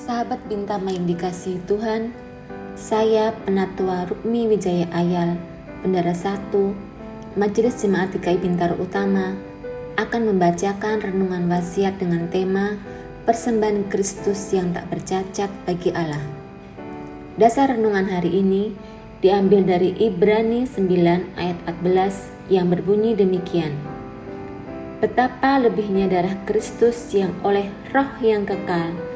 Sahabat Bintang yang dikasihi Tuhan, saya Penatua Rukmi Wijaya Ayal, Bendara 1, Majelis Jemaat DKI Bintaro Utama, akan membacakan renungan wasiat dengan tema Persembahan Kristus yang tak bercacat bagi Allah. Dasar renungan hari ini diambil dari Ibrani 9 ayat 14 yang berbunyi demikian. Betapa lebihnya darah Kristus yang oleh roh yang kekal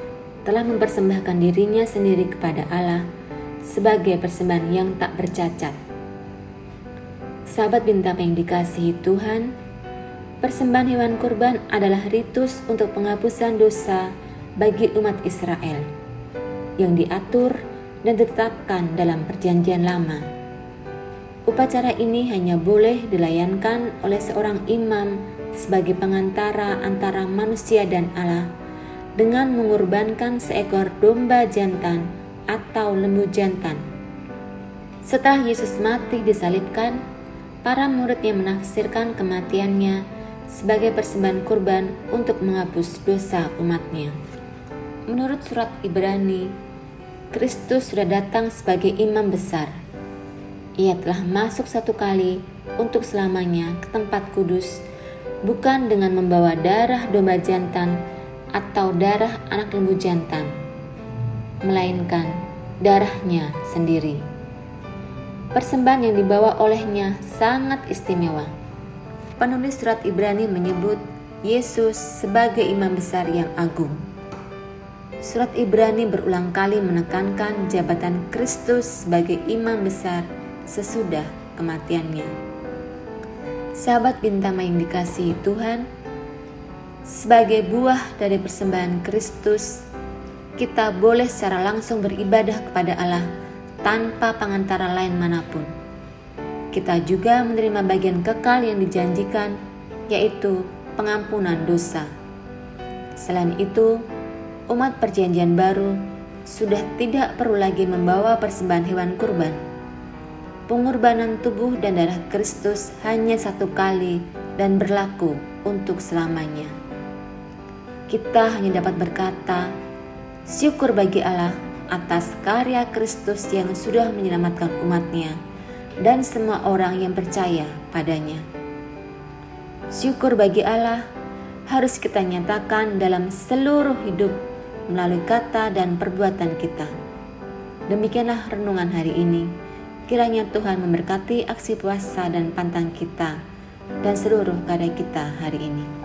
telah mempersembahkan dirinya sendiri kepada Allah sebagai persembahan yang tak bercacat. Sahabat bintang yang dikasihi Tuhan, persembahan hewan kurban adalah ritus untuk penghapusan dosa bagi umat Israel yang diatur dan ditetapkan dalam perjanjian lama. Upacara ini hanya boleh dilayankan oleh seorang imam sebagai pengantara antara manusia dan Allah dengan mengorbankan seekor domba jantan atau lembu jantan. Setelah Yesus mati disalibkan, para murid yang menafsirkan kematiannya sebagai persembahan kurban untuk menghapus dosa umatnya. Menurut surat Ibrani, Kristus sudah datang sebagai imam besar. Ia telah masuk satu kali untuk selamanya ke tempat kudus, bukan dengan membawa darah domba jantan atau darah anak lembu jantan, melainkan darahnya sendiri. Persembahan yang dibawa olehnya sangat istimewa. Penulis surat Ibrani menyebut Yesus sebagai imam besar yang agung. Surat Ibrani berulang kali menekankan jabatan Kristus sebagai imam besar sesudah kematiannya. Sahabat bintang yang dikasihi Tuhan, sebagai buah dari persembahan Kristus, kita boleh secara langsung beribadah kepada Allah tanpa pengantara lain mana pun. Kita juga menerima bagian kekal yang dijanjikan, yaitu pengampunan dosa. Selain itu, umat Perjanjian Baru sudah tidak perlu lagi membawa persembahan hewan kurban. Pengorbanan tubuh dan darah Kristus hanya satu kali dan berlaku untuk selamanya kita hanya dapat berkata, syukur bagi Allah atas karya Kristus yang sudah menyelamatkan umatnya dan semua orang yang percaya padanya. Syukur bagi Allah harus kita nyatakan dalam seluruh hidup melalui kata dan perbuatan kita. Demikianlah renungan hari ini. Kiranya Tuhan memberkati aksi puasa dan pantang kita dan seluruh karya kita hari ini.